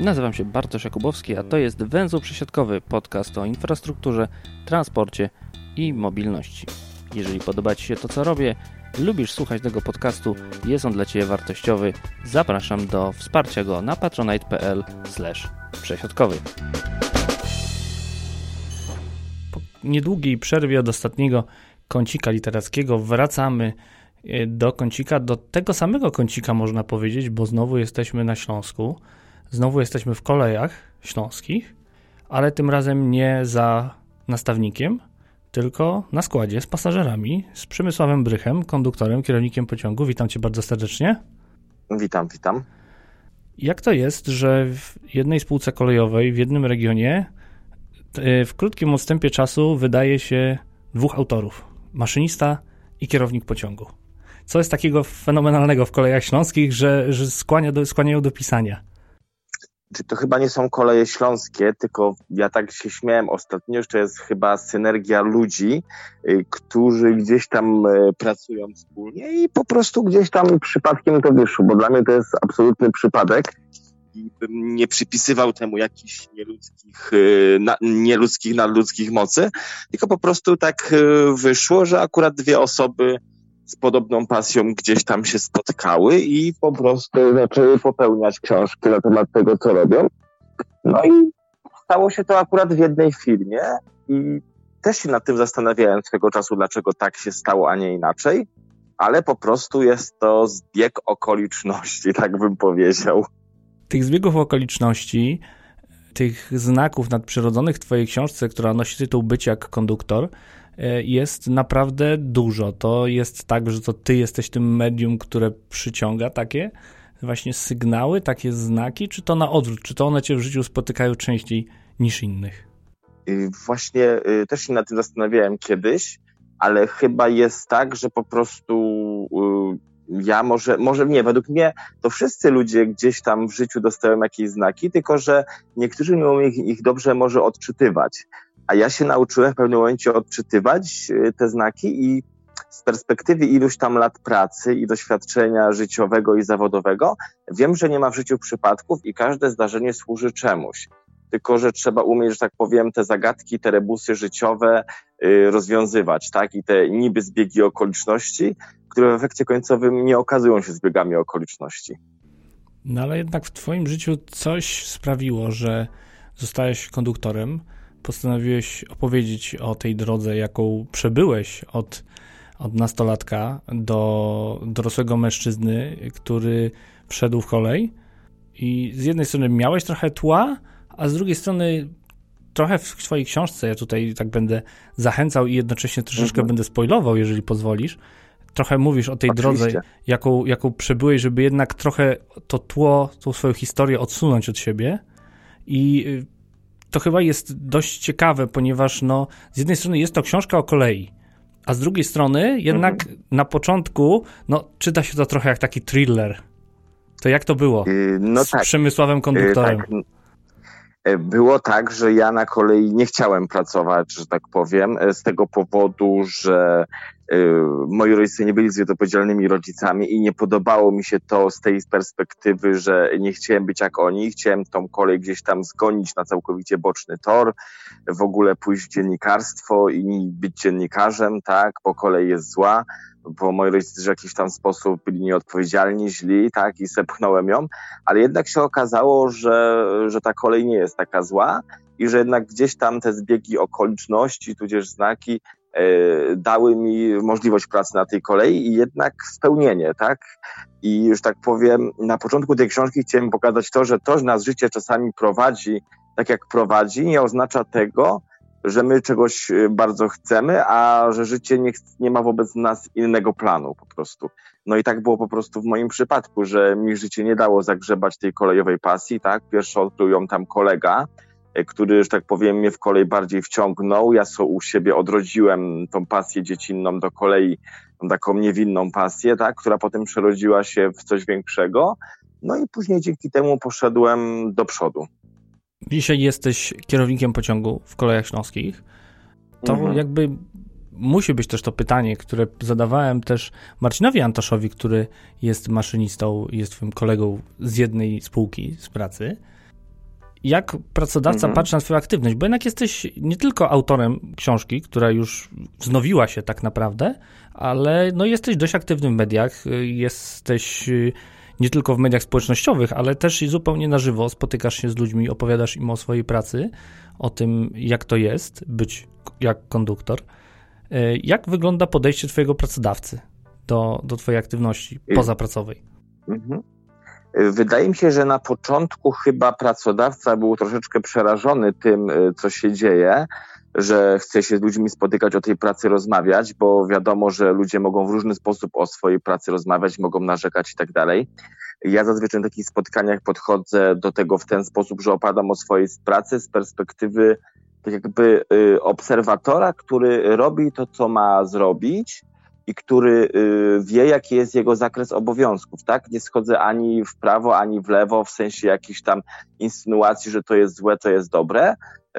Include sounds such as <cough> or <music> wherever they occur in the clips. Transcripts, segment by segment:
Nazywam się Bartosz Jakubowski, a to jest Węzeł Przesiadkowy, podcast o infrastrukturze, transporcie i mobilności. Jeżeli podoba Ci się to, co robię, lubisz słuchać tego podcastu, jest on dla Ciebie wartościowy, zapraszam do wsparcia go na patronite.pl przesiadkowy. Po niedługiej przerwie od ostatniego kącika literackiego wracamy do kącika, do tego samego kącika można powiedzieć, bo znowu jesteśmy na Śląsku. Znowu jesteśmy w kolejach śląskich, ale tym razem nie za nastawnikiem, tylko na składzie z pasażerami, z Przemysławem Brychem, konduktorem, kierownikiem pociągu. Witam cię bardzo serdecznie. Witam, witam. Jak to jest, że w jednej spółce kolejowej, w jednym regionie, e, w krótkim odstępie czasu wydaje się dwóch autorów: maszynista i kierownik pociągu? Co jest takiego fenomenalnego w kolejach śląskich, że, że skłania do, skłaniają do pisania? to chyba nie są koleje śląskie, tylko ja tak się śmiałem ostatnio, że to jest chyba synergia ludzi, y, którzy gdzieś tam y, pracują wspólnie i po prostu gdzieś tam przypadkiem to wyszło, bo dla mnie to jest absolutny przypadek i bym nie przypisywał temu jakichś nieludzkich, y, nieludzkich, nadludzkich mocy, tylko po prostu tak wyszło, że akurat dwie osoby z podobną pasją gdzieś tam się spotkały i po prostu zaczęły popełniać książki na temat tego, co robią. No i stało się to akurat w jednej filmie i też się nad tym zastanawiałem swego czasu, dlaczego tak się stało, a nie inaczej, ale po prostu jest to zbieg okoliczności, tak bym powiedział. Tych zbiegów okoliczności, tych znaków nadprzyrodzonych w twojej książce, która nosi tytuł Być jak konduktor, jest naprawdę dużo. To jest tak, że to ty jesteś tym medium, które przyciąga takie właśnie sygnały, takie znaki, czy to na odwrót? Czy to one cię w życiu spotykają częściej niż innych? Y, właśnie y, też się nad tym zastanawiałem kiedyś, ale chyba jest tak, że po prostu y, ja może, może nie, według mnie to wszyscy ludzie gdzieś tam w życiu dostają jakieś znaki, tylko że niektórzy nie umieją ich, ich dobrze może odczytywać. A ja się nauczyłem w pewnym momencie odczytywać e, te znaki i z perspektywy iluś tam lat pracy i doświadczenia życiowego i zawodowego, wiem, że nie ma w życiu przypadków i każde zdarzenie służy czemuś. Tylko, że trzeba umieć, że tak powiem, te zagadki, te rebusy życiowe y, rozwiązywać, tak? I te niby zbiegi okoliczności, które w efekcie końcowym nie okazują się zbiegami okoliczności. No ale jednak w Twoim życiu coś sprawiło, że zostałeś konduktorem, postanowiłeś opowiedzieć o tej drodze, jaką przebyłeś od, od nastolatka do dorosłego mężczyzny, który wszedł w kolej. I z jednej strony miałeś trochę tła, a z drugiej strony trochę w swojej książce, ja tutaj tak będę zachęcał i jednocześnie troszeczkę mhm. będę spoilował, jeżeli pozwolisz. Trochę mówisz o tej Oczywiście. drodze, jaką, jaką przebyłeś, żeby jednak trochę to tło, tą swoją historię odsunąć od siebie. I y, to chyba jest dość ciekawe, ponieważ no, z jednej strony jest to książka o kolei, a z drugiej strony jednak mhm. na początku no, czyta się to trochę jak taki thriller. To jak to było yy, no z tak. Przemysławem Konduktorem? Yy, tak. E, było tak, że ja na kolei nie chciałem pracować, że tak powiem, e, z tego powodu, że moi rodzice nie byli zbyt rodzicami i nie podobało mi się to z tej perspektywy, że nie chciałem być jak oni, chciałem tą kolej gdzieś tam zgonić na całkowicie boczny tor, w ogóle pójść w dziennikarstwo i być dziennikarzem, tak, bo kolej jest zła bo moi rodzice w jakiś tam sposób byli nieodpowiedzialni, źli, tak, i sepchnąłem ją, ale jednak się okazało, że, że ta kolej nie jest taka zła i że jednak gdzieś tam te zbiegi okoliczności, tudzież znaki dały mi możliwość pracy na tej kolei i jednak spełnienie, tak? I już tak powiem, na początku tej książki chciałem pokazać to, że to, że nas życie czasami prowadzi tak jak prowadzi, nie oznacza tego, że my czegoś y, bardzo chcemy, a że życie nie, nie ma wobec nas innego planu po prostu. No i tak było po prostu w moim przypadku, że mi życie nie dało zagrzebać tej kolejowej pasji, tak? Pierwszy odkrył ją tam kolega, który, że tak powiem, mnie w kolej bardziej wciągnął. Ja so u siebie odrodziłem tą pasję dziecinną do kolei, taką niewinną pasję, tak? Która potem przerodziła się w coś większego. No i później dzięki temu poszedłem do przodu. Dzisiaj jesteś kierownikiem pociągu w kolejach śląskich. To mhm. jakby musi być też to pytanie, które zadawałem też Marcinowi Antoszowi, który jest maszynistą, jest twoim kolegą z jednej spółki z pracy. Jak pracodawca mhm. patrzy na twoją aktywność? Bo jednak jesteś nie tylko autorem książki, która już wznowiła się tak naprawdę, ale no jesteś dość aktywny w mediach, jesteś nie tylko w mediach społecznościowych, ale też i zupełnie na żywo spotykasz się z ludźmi, opowiadasz im o swojej pracy, o tym, jak to jest być jak konduktor. E, jak wygląda podejście Twojego pracodawcy do, do Twojej aktywności pozapracowej? Mhm. Wydaje mi się, że na początku chyba pracodawca był troszeczkę przerażony tym, e, co się dzieje, że chce się z ludźmi spotykać, o tej pracy rozmawiać, bo wiadomo, że ludzie mogą w różny sposób o swojej pracy rozmawiać, mogą narzekać i tak dalej. Ja zazwyczaj na takich spotkaniach podchodzę do tego w ten sposób, że opadam o swojej pracy z perspektywy tak jakby y, obserwatora, który robi to, co ma zrobić i który y, wie, jaki jest jego zakres obowiązków, tak? Nie schodzę ani w prawo, ani w lewo, w sensie jakichś tam insynuacji, że to jest złe, to jest dobre.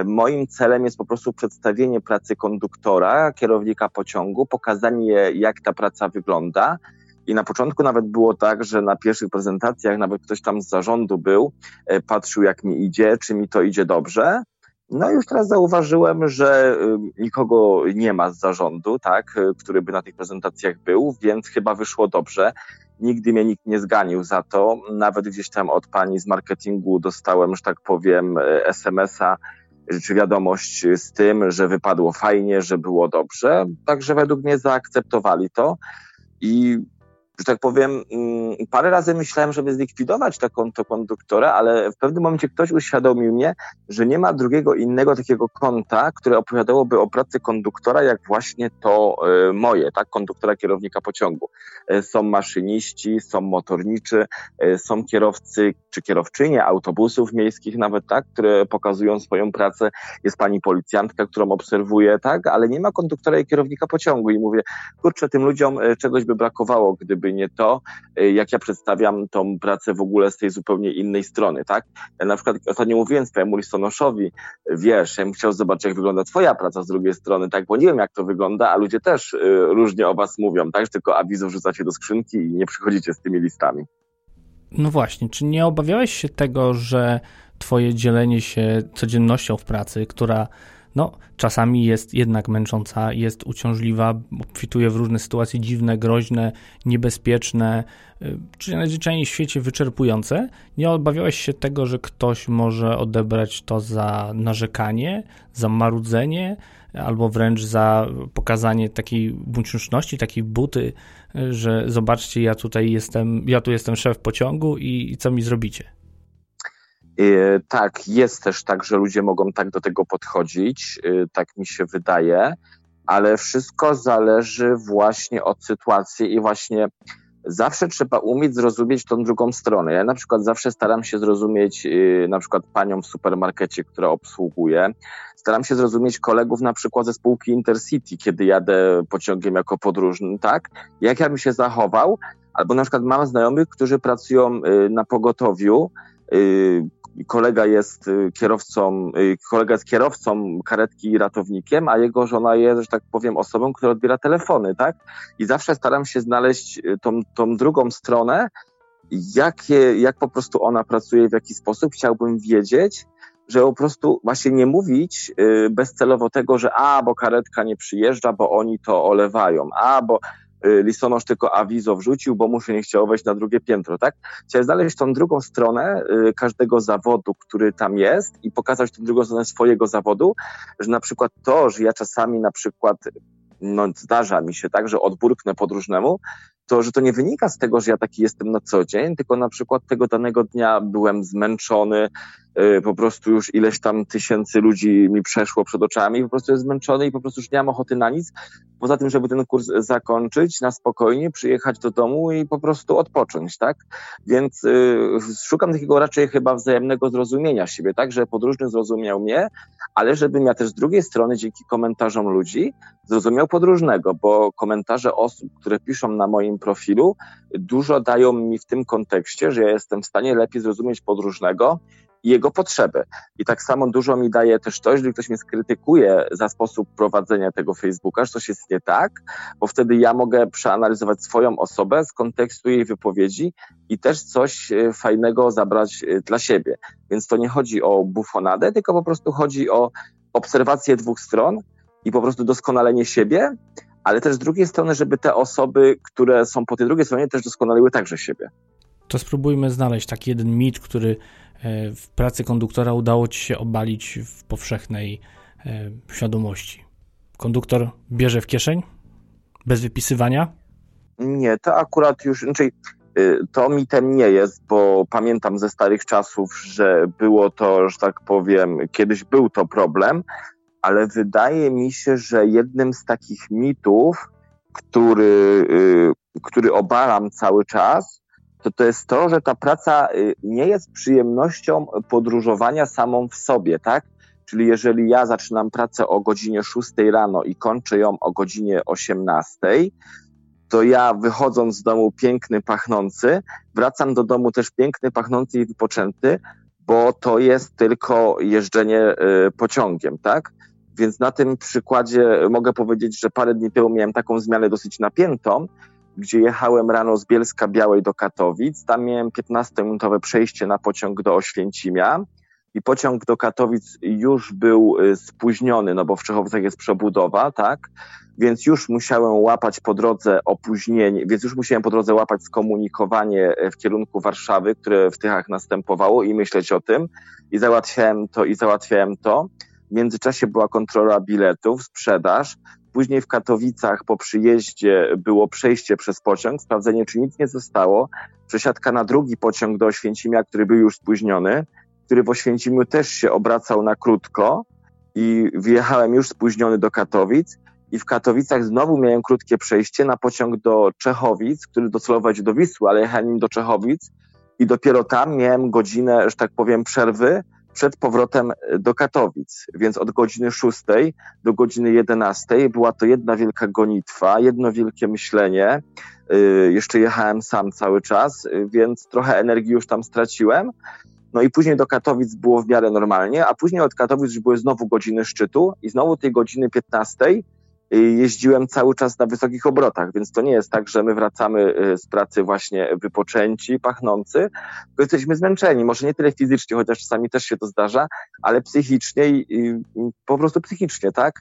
Moim celem jest po prostu przedstawienie pracy konduktora, kierownika pociągu, pokazanie, jak ta praca wygląda. I na początku nawet było tak, że na pierwszych prezentacjach nawet ktoś tam z zarządu był, e, patrzył, jak mi idzie, czy mi to idzie dobrze. No już teraz zauważyłem, że nikogo nie ma z zarządu, tak, y, który by na tych prezentacjach był, więc chyba wyszło dobrze. Nigdy mnie nikt nie zganił za to. Nawet gdzieś tam od pani z marketingu dostałem, że tak powiem, y, SMS-a czy wiadomość z tym, że wypadło fajnie, że było dobrze. Także według mnie zaakceptowali to. I że tak powiem, mm, parę razy myślałem, żeby zlikwidować taką to konduktora, ale w pewnym momencie ktoś uświadomił mnie, że nie ma drugiego innego takiego konta, które opowiadałoby o pracy konduktora, jak właśnie to y, moje, tak, konduktora kierownika pociągu. Y, są maszyniści, są motorniczy, y, są kierowcy czy kierowczynie autobusów miejskich nawet, tak, które pokazują swoją pracę. Jest pani policjantka, którą obserwuję, tak, ale nie ma konduktora i kierownika pociągu i mówię, kurczę, tym ludziom czegoś by brakowało, gdyby nie to, y, jak ja przedstawiam tą pracę w ogóle z tej zupełnie innej strony, tak? Ja na przykład ostatnio mówiłem swojemu listonoszowi, wiesz, ja bym chciał zobaczyć, jak wygląda twoja praca z drugiej strony, tak? Bo nie wiem, jak to wygląda, a ludzie też y, różnie o was mówią, tak? Że tylko awizo wrzucacie do skrzynki i nie przychodzicie z tymi listami. No właśnie, czy nie obawiałeś się tego, że twoje dzielenie się codziennością w pracy, która no, czasami jest jednak męcząca, jest uciążliwa, obfituje w różne sytuacje dziwne, groźne, niebezpieczne, y, czy najzwyczajniej w świecie wyczerpujące. Nie obawiałeś się tego, że ktoś może odebrać to za narzekanie, za marudzenie, albo wręcz za pokazanie takiej buńczuczności, takiej buty, y, że zobaczcie, ja tutaj jestem, ja tu jestem szef pociągu i, i co mi zrobicie? Y, tak, jest też tak, że ludzie mogą tak do tego podchodzić, y, tak mi się wydaje, ale wszystko zależy właśnie od sytuacji i właśnie zawsze trzeba umieć zrozumieć tą drugą stronę. Ja na przykład zawsze staram się zrozumieć y, na przykład panią w supermarkecie, która obsługuje. Staram się zrozumieć kolegów na przykład ze spółki Intercity, kiedy jadę pociągiem jako podróżny, tak? Jak ja bym się zachował? Albo na przykład mam znajomych, którzy pracują na pogotowiu, kolega jest y, kierowcą, y, kolega jest kierowcą karetki i ratownikiem, a jego żona jest, że tak powiem, osobą, która odbiera telefony, tak? I zawsze staram się znaleźć y, tą, tą drugą stronę, jakie, jak po prostu ona pracuje, w jaki sposób. Chciałbym wiedzieć, że po prostu właśnie nie mówić bezcelowo tego, że a, bo karetka nie przyjeżdża, bo oni to olewają, a, bo listonosz tylko awizo wrzucił, bo mu się nie chciało wejść na drugie piętro, tak? Chciałem znaleźć tą drugą stronę y, każdego zawodu, który tam jest i pokazać tą drugą stronę swojego zawodu, że na przykład to, że ja czasami na przykład no, zdarza mi się tak, że odburknę podróżnemu, to że to nie wynika z tego, że ja taki jestem na co dzień, tylko na przykład tego danego dnia byłem zmęczony, po prostu już ileś tam tysięcy ludzi mi przeszło przed oczami, po prostu jest zmęczony i po prostu już nie mam ochoty na nic, poza tym, żeby ten kurs zakończyć na spokojnie, przyjechać do domu i po prostu odpocząć, tak? Więc yy, szukam takiego raczej chyba wzajemnego zrozumienia siebie, tak? Że podróżny zrozumiał mnie, ale żebym ja też z drugiej strony dzięki komentarzom ludzi zrozumiał podróżnego, bo komentarze osób, które piszą na moim profilu, dużo dają mi w tym kontekście, że ja jestem w stanie lepiej zrozumieć podróżnego jego potrzeby. I tak samo dużo mi daje też to, jeżeli ktoś mnie skrytykuje za sposób prowadzenia tego Facebooka, że coś jest nie tak, bo wtedy ja mogę przeanalizować swoją osobę z kontekstu jej wypowiedzi i też coś e, fajnego zabrać e, dla siebie. Więc to nie chodzi o bufonadę, tylko po prostu chodzi o obserwację dwóch stron i po prostu doskonalenie siebie, ale też z drugiej strony, żeby te osoby, które są po tej drugiej stronie, też doskonaliły także siebie. To spróbujmy znaleźć taki jeden mit, który w pracy konduktora udało ci się obalić w powszechnej e, świadomości. Konduktor bierze w kieszeń? Bez wypisywania? Nie, to akurat już, znaczy, y, to mitem nie jest, bo pamiętam ze starych czasów, że było to, że tak powiem, kiedyś był to problem, ale wydaje mi się, że jednym z takich mitów, który, y, który obalam cały czas, to to jest to, że ta praca y, nie jest przyjemnością podróżowania samą w sobie, tak? Czyli jeżeli ja zaczynam pracę o godzinie 6 rano i kończę ją o godzinie 18, to ja wychodząc z domu piękny, pachnący, wracam do domu też piękny, pachnący i wypoczęty, bo to jest tylko jeżdżenie y, pociągiem, tak? Więc na tym przykładzie mogę powiedzieć, że parę dni temu miałem taką zmianę dosyć napiętą, gdzie jechałem rano z Bielska Białej do Katowic. Tam miałem 15-minutowe przejście na pociąg do Oświęcimia i pociąg do Katowic już był y, spóźniony, no bo w Czechowcach jest przebudowa, tak? Więc już musiałem łapać po drodze opóźnienie, więc już musiałem po drodze łapać skomunikowanie w kierunku Warszawy, które w Tychach następowało i myśleć o tym. I załatwiałem to, i załatwiałem to. W międzyczasie była kontrola biletów, sprzedaż. Później w Katowicach po przyjeździe było przejście przez pociąg, sprawdzenie, czy nic nie zostało. Przesiadka na drugi pociąg do Oświęcimia, który był już spóźniony, który w Oświęcimiu też się obracał na krótko i wyjechałem już spóźniony do Katowic. I w Katowicach znowu miałem krótkie przejście na pociąg do Czechowic, który docelował do Wisły, ale jechałem nim do Czechowic i dopiero tam miałem godzinę, że tak powiem, przerwy, przed powrotem e, do Katowic. Więc od godziny 6 do godziny 11 była to jedna wielka gonitwa, jedno wielkie myślenie. E, jeszcze jechałem sam cały czas, e, więc trochę energii już tam straciłem. No i później do Katowic było w miarę normalnie, a później od Katowic już były znowu godziny szczytu i znowu tej godziny 15 jeździłem cały czas na wysokich obrotach, więc to nie jest tak, że my wracamy y, z pracy właśnie wypoczęci, pachnący, tylko jesteśmy zmęczeni, może nie tyle fizycznie, chociaż czasami też się to zdarza, ale psychicznie i po prostu psychicznie, tak?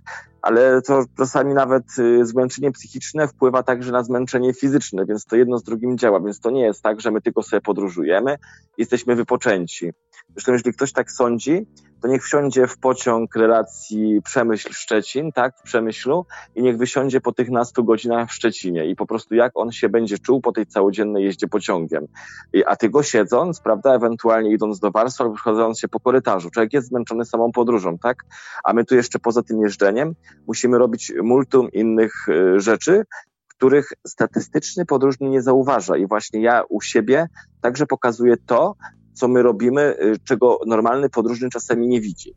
Ale to czasami nawet y, zmęczenie psychiczne wpływa także na zmęczenie fizyczne, więc to jedno z drugim działa, więc to nie jest tak, że my tylko sobie podróżujemy, jesteśmy wypoczęci. Zresztą jeżeli ktoś tak sądzi, to niech wsiądzie w pociąg relacji Przemyśl-Szczecin, tak, w Przemyślu i niech wysiądzie po tych nastu godzinach w Szczecinie i po prostu jak on się będzie czuł po tej całodziennej jeździe pociągiem. A ty go siedząc, prawda, ewentualnie idąc do Warszawy albo przechodząc się po korytarzu. Człowiek jest zmęczony samą podróżą, tak? A my tu jeszcze poza tym jeżdżeniem musimy robić multum innych y, rzeczy, których statystyczny podróżny nie zauważa. I właśnie ja u siebie także pokazuję to, co my robimy, y, czego normalny podróżny czasami nie widzi.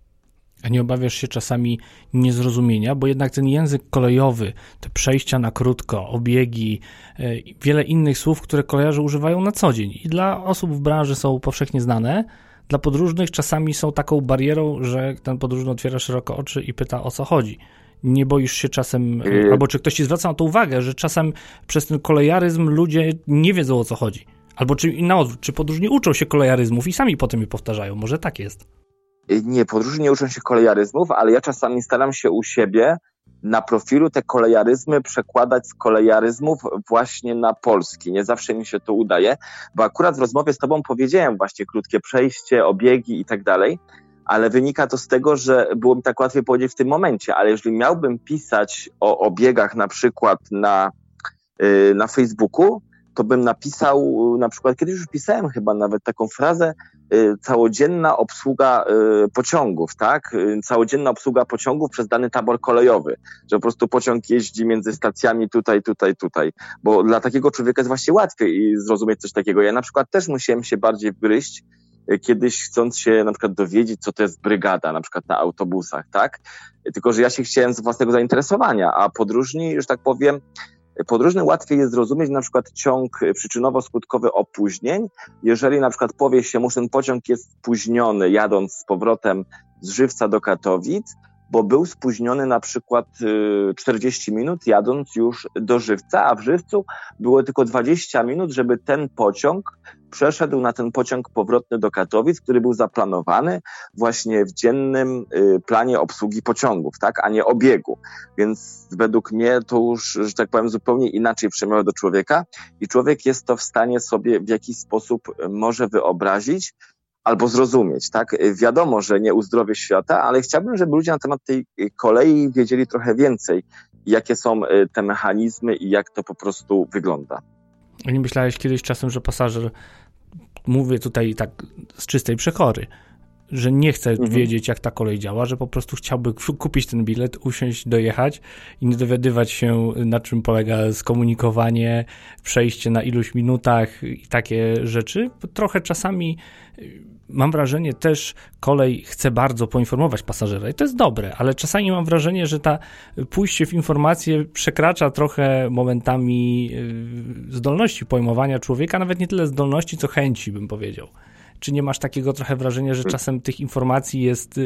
A nie obawiasz się czasami niezrozumienia, bo jednak ten język kolejowy, te przejścia na krótko, obiegi, y, wiele innych słów, które kolejarze używają na co dzień i dla osób w branży są powszechnie znane, dla podróżnych czasami są taką barierą, że ten podróżny otwiera szeroko oczy i pyta o co chodzi. Nie boisz się czasem, y, albo czy ktoś ci zwraca na to uwagę, że czasem przez ten kolejaryzm ludzie nie wiedzą o co chodzi. Albo czy na odwrót, czy podróżni uczą się kolejaryzmów i sami potem je powtarzają? Może tak jest. Y, nie, podróżni nie uczą się kolejaryzmów, ale ja czasami staram się u siebie na profilu te kolejaryzmy przekładać z kolejaryzmów właśnie na polski. Nie zawsze mi się to udaje, bo akurat w rozmowie z tobą powiedziałem właśnie krótkie przejście, obiegi i tak dalej, ale wynika to z tego, że było mi tak łatwiej powiedzieć w tym momencie, ale jeżeli miałbym pisać o obiegach na przykład na, yy, na Facebooku, to bym napisał, na przykład kiedyś już pisałem chyba nawet taką frazę, y, całodzienna obsługa y, pociągów, tak? Y, całodzienna obsługa pociągów przez dany tabor kolejowy, że po prostu pociąg jeździ między stacjami tutaj, tutaj, tutaj, bo dla takiego człowieka jest właśnie łatwiej zrozumieć coś takiego. Ja na przykład też musiałem się bardziej wgryźć, kiedyś chcąc się na przykład dowiedzieć, co to jest brygada, na przykład na autobusach, tak? Tylko, że ja się chciałem z własnego zainteresowania, a podróżni, że tak powiem, podróżny łatwiej jest zrozumieć na przykład ciąg przyczynowo-skutkowy opóźnień, jeżeli na przykład powie się mu, że ten pociąg jest spóźniony jadąc z powrotem z Żywca do Katowic, bo był spóźniony na przykład 40 y, minut jadąc już do Żywca, a w Żywcu było tylko 20 minut, żeby ten pociąg przeszedł na ten pociąg powrotny do Katowic, który był zaplanowany właśnie w dziennym y, planie obsługi pociągów, tak, a nie obiegu. Więc według mnie to już, że tak powiem, zupełnie inaczej przemawia do człowieka i człowiek jest to w stanie sobie w jakiś sposób może wyobrazić, albo zrozumieć, tak? Wiadomo, że nie uzdrowię świata, ale chciałbym, żeby ludzie na temat tej kolei wiedzieli trochę więcej, jakie są y, te mechanizmy i jak to po prostu wygląda. Nie myślałeś kiedyś czasem, że pasażer, mówię tutaj tak z czystej przechory, że nie chce mhm. wiedzieć, jak ta kolej działa, że po prostu chciałby kupić ten bilet, usiąść, dojechać i nie dowiadywać się, na czym polega skomunikowanie, przejście na iluś minutach i takie rzeczy. Trochę czasami mam wrażenie też kolej chce bardzo poinformować pasażera i to jest dobre, ale czasami mam wrażenie, że ta pójście w informacje przekracza trochę momentami y, zdolności pojmowania człowieka, nawet nie tyle zdolności, co chęci, bym powiedział. Czy nie masz takiego trochę wrażenia, że czasem tych informacji jest,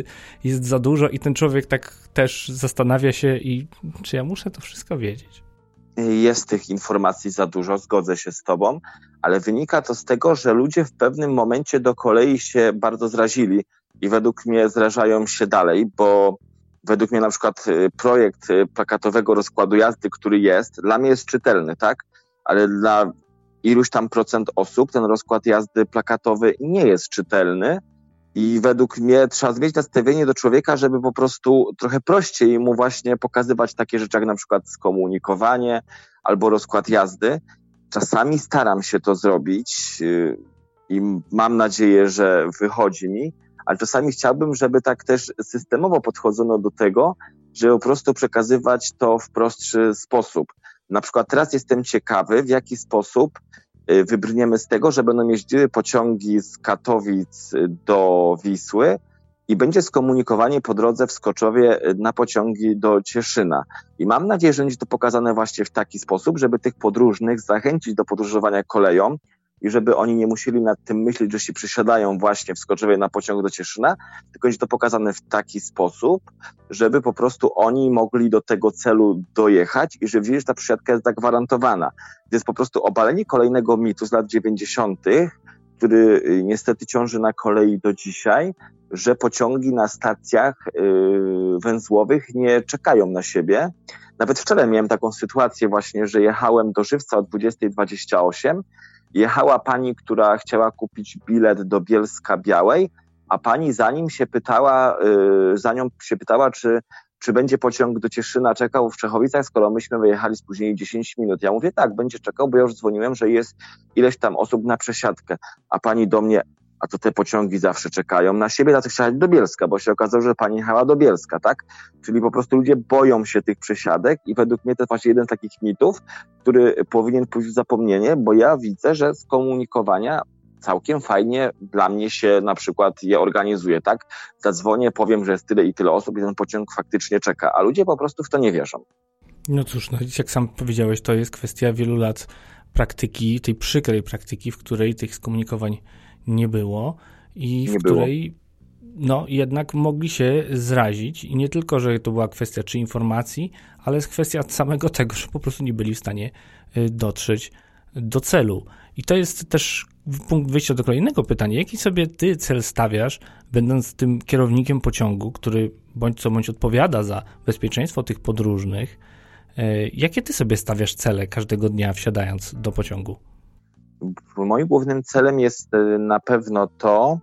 jest za dużo i ten człowiek tak też zastanawia się i czy ja muszę to wszystko wiedzieć? jest tych informacji za dużo, zgodzę się z Tobą, ale wynika to z tego, że ludzie w pewnym momencie do kolei się bardzo zrazili i według mnie zrażają się dalej, bo według mnie na przykład y, projekt y, plakatowego rozkładu jazdy, który jest, dla mnie jest czytelny, tak? Ale dla iluś tam procent osób ten rozkład jazdy plakatowy nie jest czytelny i według mnie trzeba zmienić nastawienie do człowieka, żeby po prostu trochę prościej mu właśnie pokazywać takie rzeczy, jak na przykład skomunikowanie albo rozkład jazdy. Czasami staram się to zrobić yy, i mam nadzieję, że wychodzi mi, ale czasami chciałbym, żeby tak też systemowo podchodzono do tego, żeby po prostu przekazywać to w prostszy sposób. Na przykład teraz jestem ciekawy, w jaki sposób Y, wybrniemy z tego, że będą jeździły pociągi z Katowic do Wisły i będzie skomunikowanie po drodze w Skoczowie na pociągi do Cieszyna. I mam nadzieję, że będzie to pokazane właśnie w taki sposób, żeby tych podróżnych zachęcić do podróżowania koleją, i żeby oni nie musieli nad tym myśleć, że się przysiadają właśnie w Skoczowie na pociąg do Cieszyna, tylko będzie to pokazane w taki sposób, żeby po prostu oni mogli do tego celu dojechać i że wiedzieli, że ta przysiadka jest zagwarantowana. To jest po prostu obalenie kolejnego mitu z lat 90., który y, niestety ciąży na kolei do dzisiaj, że pociągi na stacjach yy, węzłowych nie czekają na siebie. Nawet wczoraj miałem taką sytuację właśnie, że jechałem do Żywca o 20.28 jechała pani, która chciała kupić bilet do Bielska Białej, a pani zanim się pytała, yy, za nią się pytała, czy, czy będzie pociąg do Cieszyna czekał w Czechowicach, skoro myśmy wyjechali spóźnieni 10 minut. Ja mówię, tak, będzie czekał, bo ja już dzwoniłem, że jest ileś tam osób na przesiadkę. A pani do mnie, a to te pociągi zawsze czekają na siebie, dlatego chciała do Bielska, bo się okazało, że pani jechała do Bielska, tak? Czyli po prostu ludzie boją się tych przesiadek i według mnie to jest właśnie jeden z takich mitów, który powinien pójść w zapomnienie, bo ja widzę, że z komunikowania całkiem fajnie dla mnie się na przykład je organizuje, tak? Zadzwonię, powiem, że jest tyle i tyle osób i ten pociąg faktycznie czeka, a ludzie po prostu w to nie wierzą. No cóż, no jak sam powiedziałeś, to jest kwestia wielu lat praktyki, tej przykrej praktyki, w której tych skomunikowań nie było i w nie której było. no jednak mogli się zrazić i nie tylko, że to była kwestia czy informacji, ale jest kwestia samego tego, że po prostu nie byli w stanie y, dotrzeć do celu. I to jest też punkt wyjścia do kolejnego pytania. Jaki sobie ty cel stawiasz, będąc tym kierownikiem pociągu, który bądź co bądź odpowiada za bezpieczeństwo tych podróżnych? Y, jakie ty sobie stawiasz cele każdego dnia wsiadając do pociągu? Moim głównym celem jest e, na pewno to,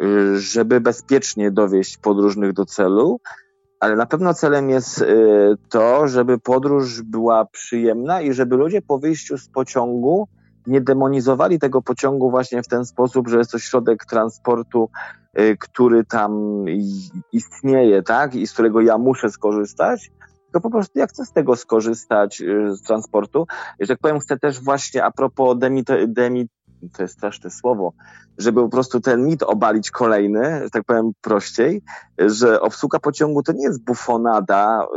e, żeby bezpiecznie dowieść podróżnych do celu, ale na pewno celem jest e, to, żeby podróż była przyjemna i żeby ludzie po wyjściu z pociągu nie demonizowali tego pociągu właśnie w ten sposób, że jest to środek transportu, który tam istnieje, tak, i z którego ja muszę skorzystać, tylko po prostu ja chcę z tego skorzystać y, z transportu. Że tak powiem, chcę też właśnie a propos demit, demit, to jest straszne słowo, żeby po prostu ten mit obalić kolejny, że tak powiem prościej, że obsługa pociągu to nie jest bufonada, y,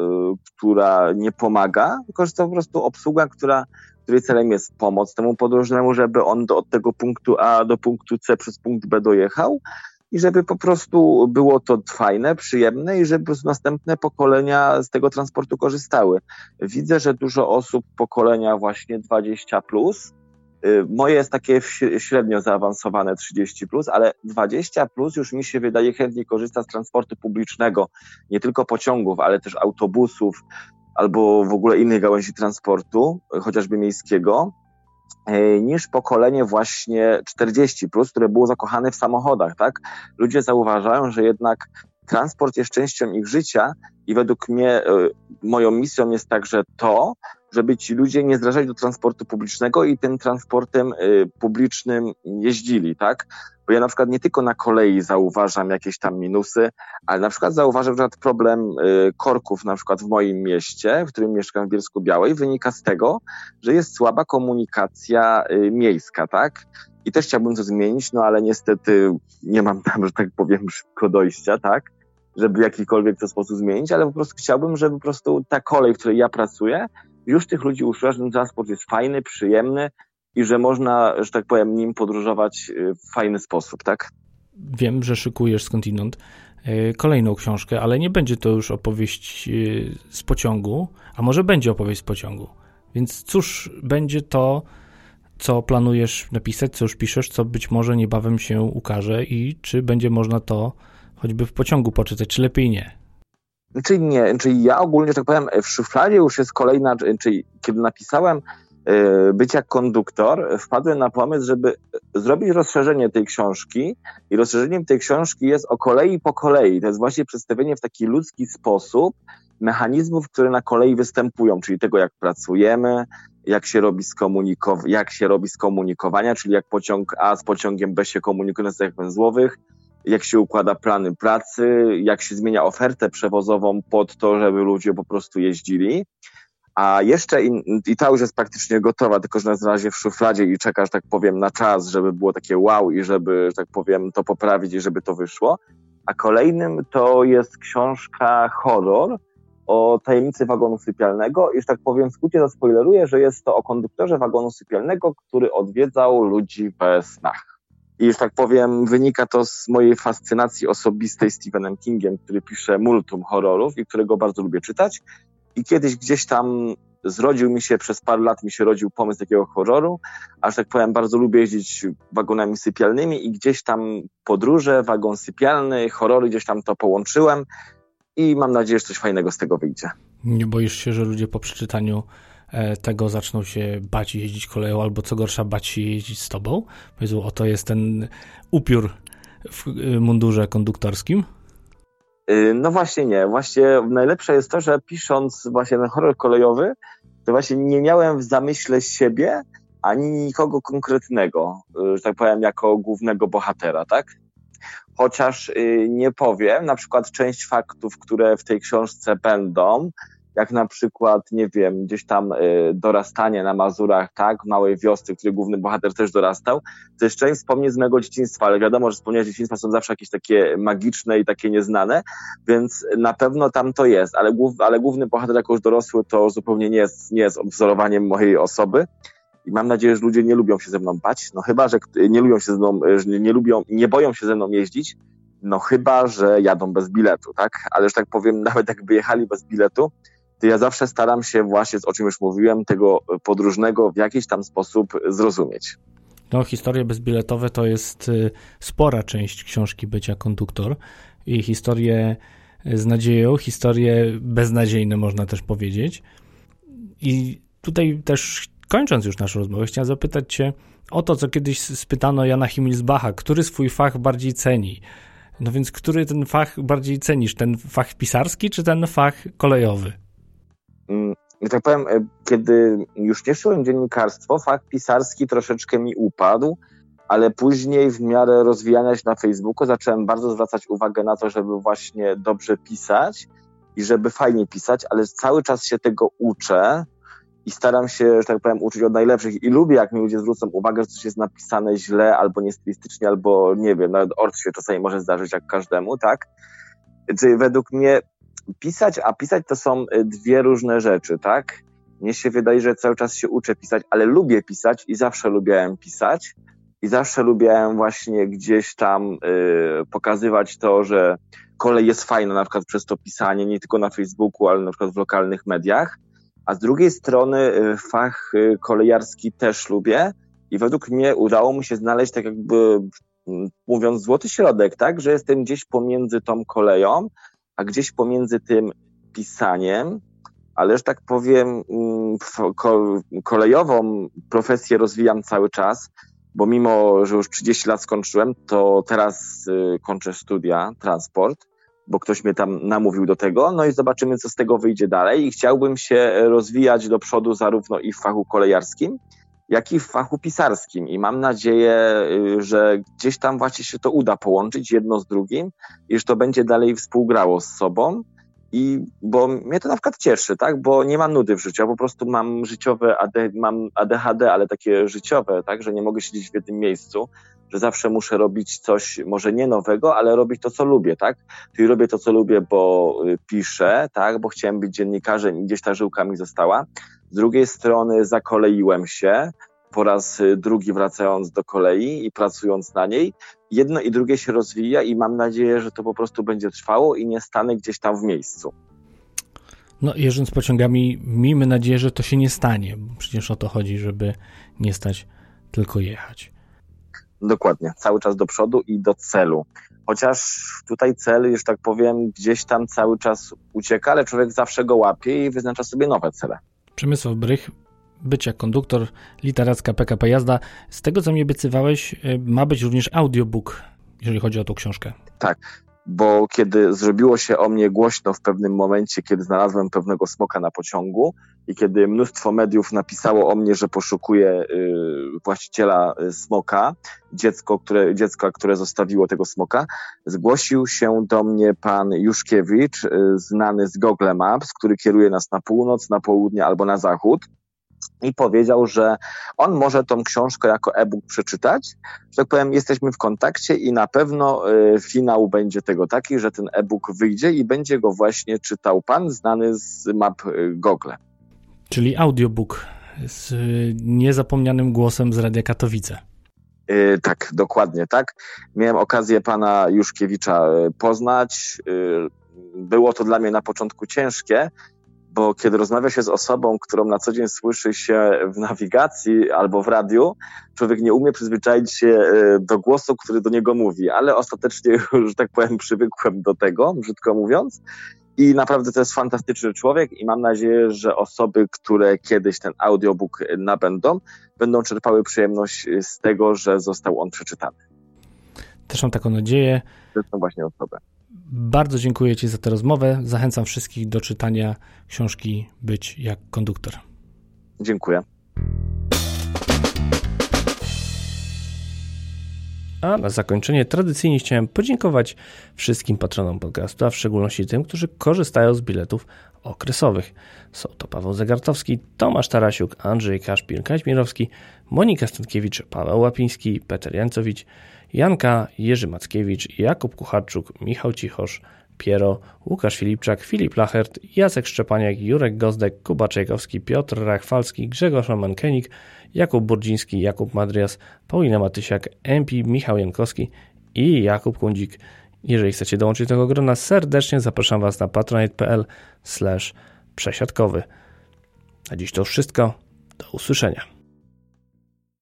która nie pomaga, tylko że to po prostu obsługa, która, której celem jest pomoc temu podróżnemu, żeby on do, od tego punktu A do punktu C przez punkt B dojechał, i żeby po prostu było to fajne, przyjemne i żeby następne pokolenia z tego transportu korzystały. Widzę, że dużo osób pokolenia właśnie 20 plus, y, moje jest takie średnio zaawansowane 30, plus, ale 20 plus już mi się wydaje chętnie korzysta z transportu publicznego, nie tylko pociągów, ale też autobusów albo w ogóle innej gałęzi transportu, chociażby miejskiego. E, niż pokolenie właśnie 40, plus, które było zakochane w samochodach, tak? Ludzie zauważają, że jednak transport jest częścią ich życia i według mnie e, moją misją jest także to, żeby ci ludzie nie zrażali do transportu publicznego i tym transportem y, publicznym jeździli, tak? Bo ja na przykład nie tylko na kolei zauważam jakieś tam minusy, ale na przykład zauważam, że problem y, korków na przykład w moim mieście, w którym mieszkam w Bielsku Białej, wynika z tego, że jest słaba komunikacja y, miejska, tak? I też chciałbym to zmienić, no ale niestety nie mam tam, że tak powiem, szybko dojścia, tak? żeby w jakikolwiek to sposób zmienić, ale po prostu chciałbym, żeby po prostu ta kolej, w której ja pracuję, już tych ludzi uczyła, że transport jest fajny, przyjemny i że można, że tak powiem, nim podróżować y, w fajny sposób, tak? Wiem, że szykujesz skądinąd y, kolejną książkę, ale nie będzie to już opowieść y, z pociągu, a może będzie opowieść z pociągu. Więc cóż będzie to, co planujesz napisać, co już piszesz, co być może niebawem się ukaże i czy będzie można to choćby w pociągu poczytać, czy lepiej nie? Czyli nie, czyli ja ogólnie, że tak powiem, w szufladzie już jest kolejna, czyli kiedy napisałem y, być jak konduktor, wpadłem na pomysł, żeby zrobić rozszerzenie tej książki i rozszerzeniem tej książki jest o kolei po kolei. To jest właśnie przedstawienie w taki ludzki sposób mechanizmów, które na kolei występują, czyli tego, jak pracujemy, jak się robi, jak się robi skomunikowania, czyli jak pociąg A z pociągiem B się komunikuje na stacjach węzłowych, jak się układa plany pracy, jak się zmienia ofertę przewozową pod to, żeby ludzie po prostu jeździli. A jeszcze in, i ta już jest praktycznie gotowa, tylko że na razie w szufladzie i czeka, że tak powiem, na czas, żeby było takie wow i żeby, że tak powiem, to poprawić i żeby to wyszło. A kolejnym to jest książka horror o tajemnicy wagonu sypialnego i, że tak powiem, w skrócie zaspoileruję, że jest to o konduktorze wagonu sypialnego, który odwiedzał ludzi we snach. I że tak powiem, wynika to z mojej fascynacji osobistej Stephenem Kingiem, który pisze multum horrorów i którego bardzo lubię czytać. I kiedyś gdzieś tam zrodził mi się, przez parę lat mi się rodził pomysł takiego horroru, a że tak powiem, bardzo lubię jeździć wagonami sypialnymi i gdzieś tam podróże, wagon sypialny, horrory, gdzieś tam to połączyłem i mam nadzieję, że coś fajnego z tego wyjdzie. Nie boisz się, że ludzie po przeczytaniu tego zaczną się bać jeździć koleją, albo co gorsza, bać się jeździć z tobą. Powiedzą, oto jest ten upiór w e, mundurze konduktorskim. Y, no właśnie nie. Właśnie najlepsze jest to, że pisząc właśnie ten horror kolejowy, to właśnie nie miałem w zamyśle siebie ani nikogo konkretnego, y, że tak powiem, jako głównego bohatera, tak? Chociaż y, nie powiem, na przykład część faktów, które w tej książce będą, jak na przykład, nie wiem, gdzieś tam y, dorastanie na Mazurach, tak, w małej wiosce, który główny bohater też dorastał. To jest część wspomnień z mojego dzieciństwa, ale wiadomo, że wspomnienia dzieciństwa są zawsze jakieś takie magiczne i takie nieznane, więc na pewno tam to jest, ale, głów, ale główny bohater jako już dorosły to zupełnie nie jest, nie jest wzorowaniem mojej osoby. I mam nadzieję, że ludzie nie lubią się ze mną bać. No chyba, że nie lubią się ze mną, że nie lubią, nie boją się ze mną jeździć, no chyba, że jadą bez biletu, tak? Ale że tak powiem, <laughs> nawet jakby jechali bez biletu, to ja zawsze staram się właśnie, o czym już mówiłem, tego podróżnego w jakiś tam sposób zrozumieć. No, historie bezbiletowe to jest y, spora część książki Bycia konduktor i historie z nadzieją, historie beznadziejne można też powiedzieć. I tutaj też kończąc już naszą rozmowę, chciałem zapytać Cię o to, co kiedyś spytano Jana Himmelsbacha, który swój fach bardziej ceni? No więc, który ten fach bardziej cenisz? Ten fach pisarski czy ten fach kolejowy? Mm, że tak powiem, e, kiedy już nie szłem dziennikarstwo, fakt pisarski troszeczkę mi upadł, ale później w miarę rozwijania się na Facebooku zacząłem bardzo zwracać uwagę na to, żeby właśnie dobrze pisać i żeby fajnie pisać, ale cały czas się tego uczę i staram się, że tak powiem, uczyć od najlepszych i lubię, jak mi ludzie zwrócą uwagę, że coś jest napisane źle, albo niestylistycznie, albo nie wiem, nawet ort się czasami może zdarzyć jak każdemu, tak? Czyli według mnie pisać, a pisać to są y, dwie różne rzeczy, tak? Mnie się wydaje, że cały czas się uczę pisać, ale lubię pisać i zawsze lubiłem pisać i zawsze lubiłem właśnie gdzieś tam y, pokazywać to, że kolej jest fajna na przykład przez to pisanie, nie tylko na Facebooku, ale na przykład w lokalnych mediach. A z drugiej strony y, fach y, kolejarski też lubię i według mnie udało mi się znaleźć tak jakby mm, mówiąc złoty środek, tak, że jestem gdzieś pomiędzy tą koleją, a gdzieś pomiędzy tym pisaniem, ale że tak powiem, mm, kolejową profesję rozwijam cały czas, bo mimo, że już 30 lat skończyłem, to teraz y, kończę studia, transport, bo ktoś mnie tam namówił do tego, no i zobaczymy, co z tego wyjdzie dalej. I chciałbym się rozwijać do przodu zarówno i w fachu kolejarskim, jak i w fachu pisarskim i mam nadzieję, y, że gdzieś tam właśnie się to uda połączyć jedno z drugim i że to będzie dalej współgrało z sobą i bo mnie to na przykład cieszy, tak? Bo nie mam nudy w życiu, po prostu mam życiowe, AD, mam ADHD, ale takie życiowe, tak? Że nie mogę siedzieć w jednym miejscu, że zawsze muszę robić coś, może nie nowego, ale robić to, co lubię, tak? Czyli robię to, co lubię, bo y, piszę, tak? Bo chciałem być dziennikarzem i gdzieś ta żyłka mi została. Z drugiej strony zakoleiłem się, po raz y, drugi wracając do kolei i pracując na niej. Jedno i drugie się rozwija i mam nadzieję, że to po prostu będzie trwało i nie stanę gdzieś tam w miejscu. No, jeżdżąc pociągami, miejmy nadzieję, że to się nie stanie, przecież o to chodzi, żeby nie stać, tylko jechać. Dokładnie, cały czas do przodu i do celu. Chociaż tutaj cel, już tak powiem, gdzieś tam cały czas ucieka, ale człowiek zawsze go łapie i wyznacza sobie nowe cele. Przemysław Brych, bycia konduktor, literacka PKP jazda. Z tego, co mi obiecywałeś, y, ma być również audiobook, jeżeli chodzi o tą książkę. Tak, bo kiedy zrobiło się o mnie głośno w pewnym momencie, kiedy znalazłem pewnego smoka na pociągu i kiedy mnóstwo mediów napisało o mnie, że poszukuje y, właściciela y, smoka, dziecko, które, dziecko, które zostawiło tego smoka, zgłosił się do mnie pan Juszkiewicz, znany z Google Maps, który kieruje nas na północ, na południe albo na zachód i powiedział, że on może tą książkę jako e-book przeczytać. Że tak powiem, jesteśmy w kontakcie i na pewno y, finał będzie tego taki, że ten e-book wyjdzie i będzie go właśnie czytał pan znany z map y, Google. Czyli audiobook z y, niezapomnianym głosem z Radia Katowice. Yy, tak, dokładnie tak. Miałem okazję pana Juszkiewicza poznać. Yy, było to dla mnie na początku ciężkie, bo kiedy rozmawia się z osobą, którą na co dzień słyszy się w nawigacji albo w radiu, człowiek nie umie przyzwyczaić się e, do głosu, który do niego mówi, ale ostatecznie, <laughs> że tak powiem, przywykłem do tego, brzydko mówiąc. I naprawdę to jest fantastyczny człowiek i mam nadzieję, że osoby, które kiedyś ten audiobook nabędą, będą czerpały przyjemność z tego, że został on przeczytany. Też mam taką nadzieję. To są właśnie osoby. Bardzo dziękuję Ci za tę rozmowę. Zachęcam wszystkich do czytania książki Być jak konduktor. Dziękuję. A na zakończenie tradycyjnie chciałem podziękować wszystkim patronom podcastu, a w szczególności tym, którzy korzystają z biletów okresowych. Są to Paweł Zegartowski, Tomasz Tarasiuk, Andrzej Kaszpil, Kaźmirowski, Monika Stankiewicz, Paweł Łapiński, Peter Jancowicz, Janka, Jerzy Mackiewicz, Jakub Kucharczuk, Michał Cichosz, Piero, Łukasz Filipczak, Filip Lachert, Jacek Szczepaniak, Jurek Gozdek, Kuba Czajkowski, Piotr Rachwalski, Grzegorz Romankenik, Jakub Burdziński, Jakub Madrias, Paulina Matysiak, MP Michał Jankowski i Jakub Kundzik. Jeżeli chcecie dołączyć do tego grona, serdecznie zapraszam Was na patronite.pl przesiadkowy. A dziś to wszystko. Do usłyszenia.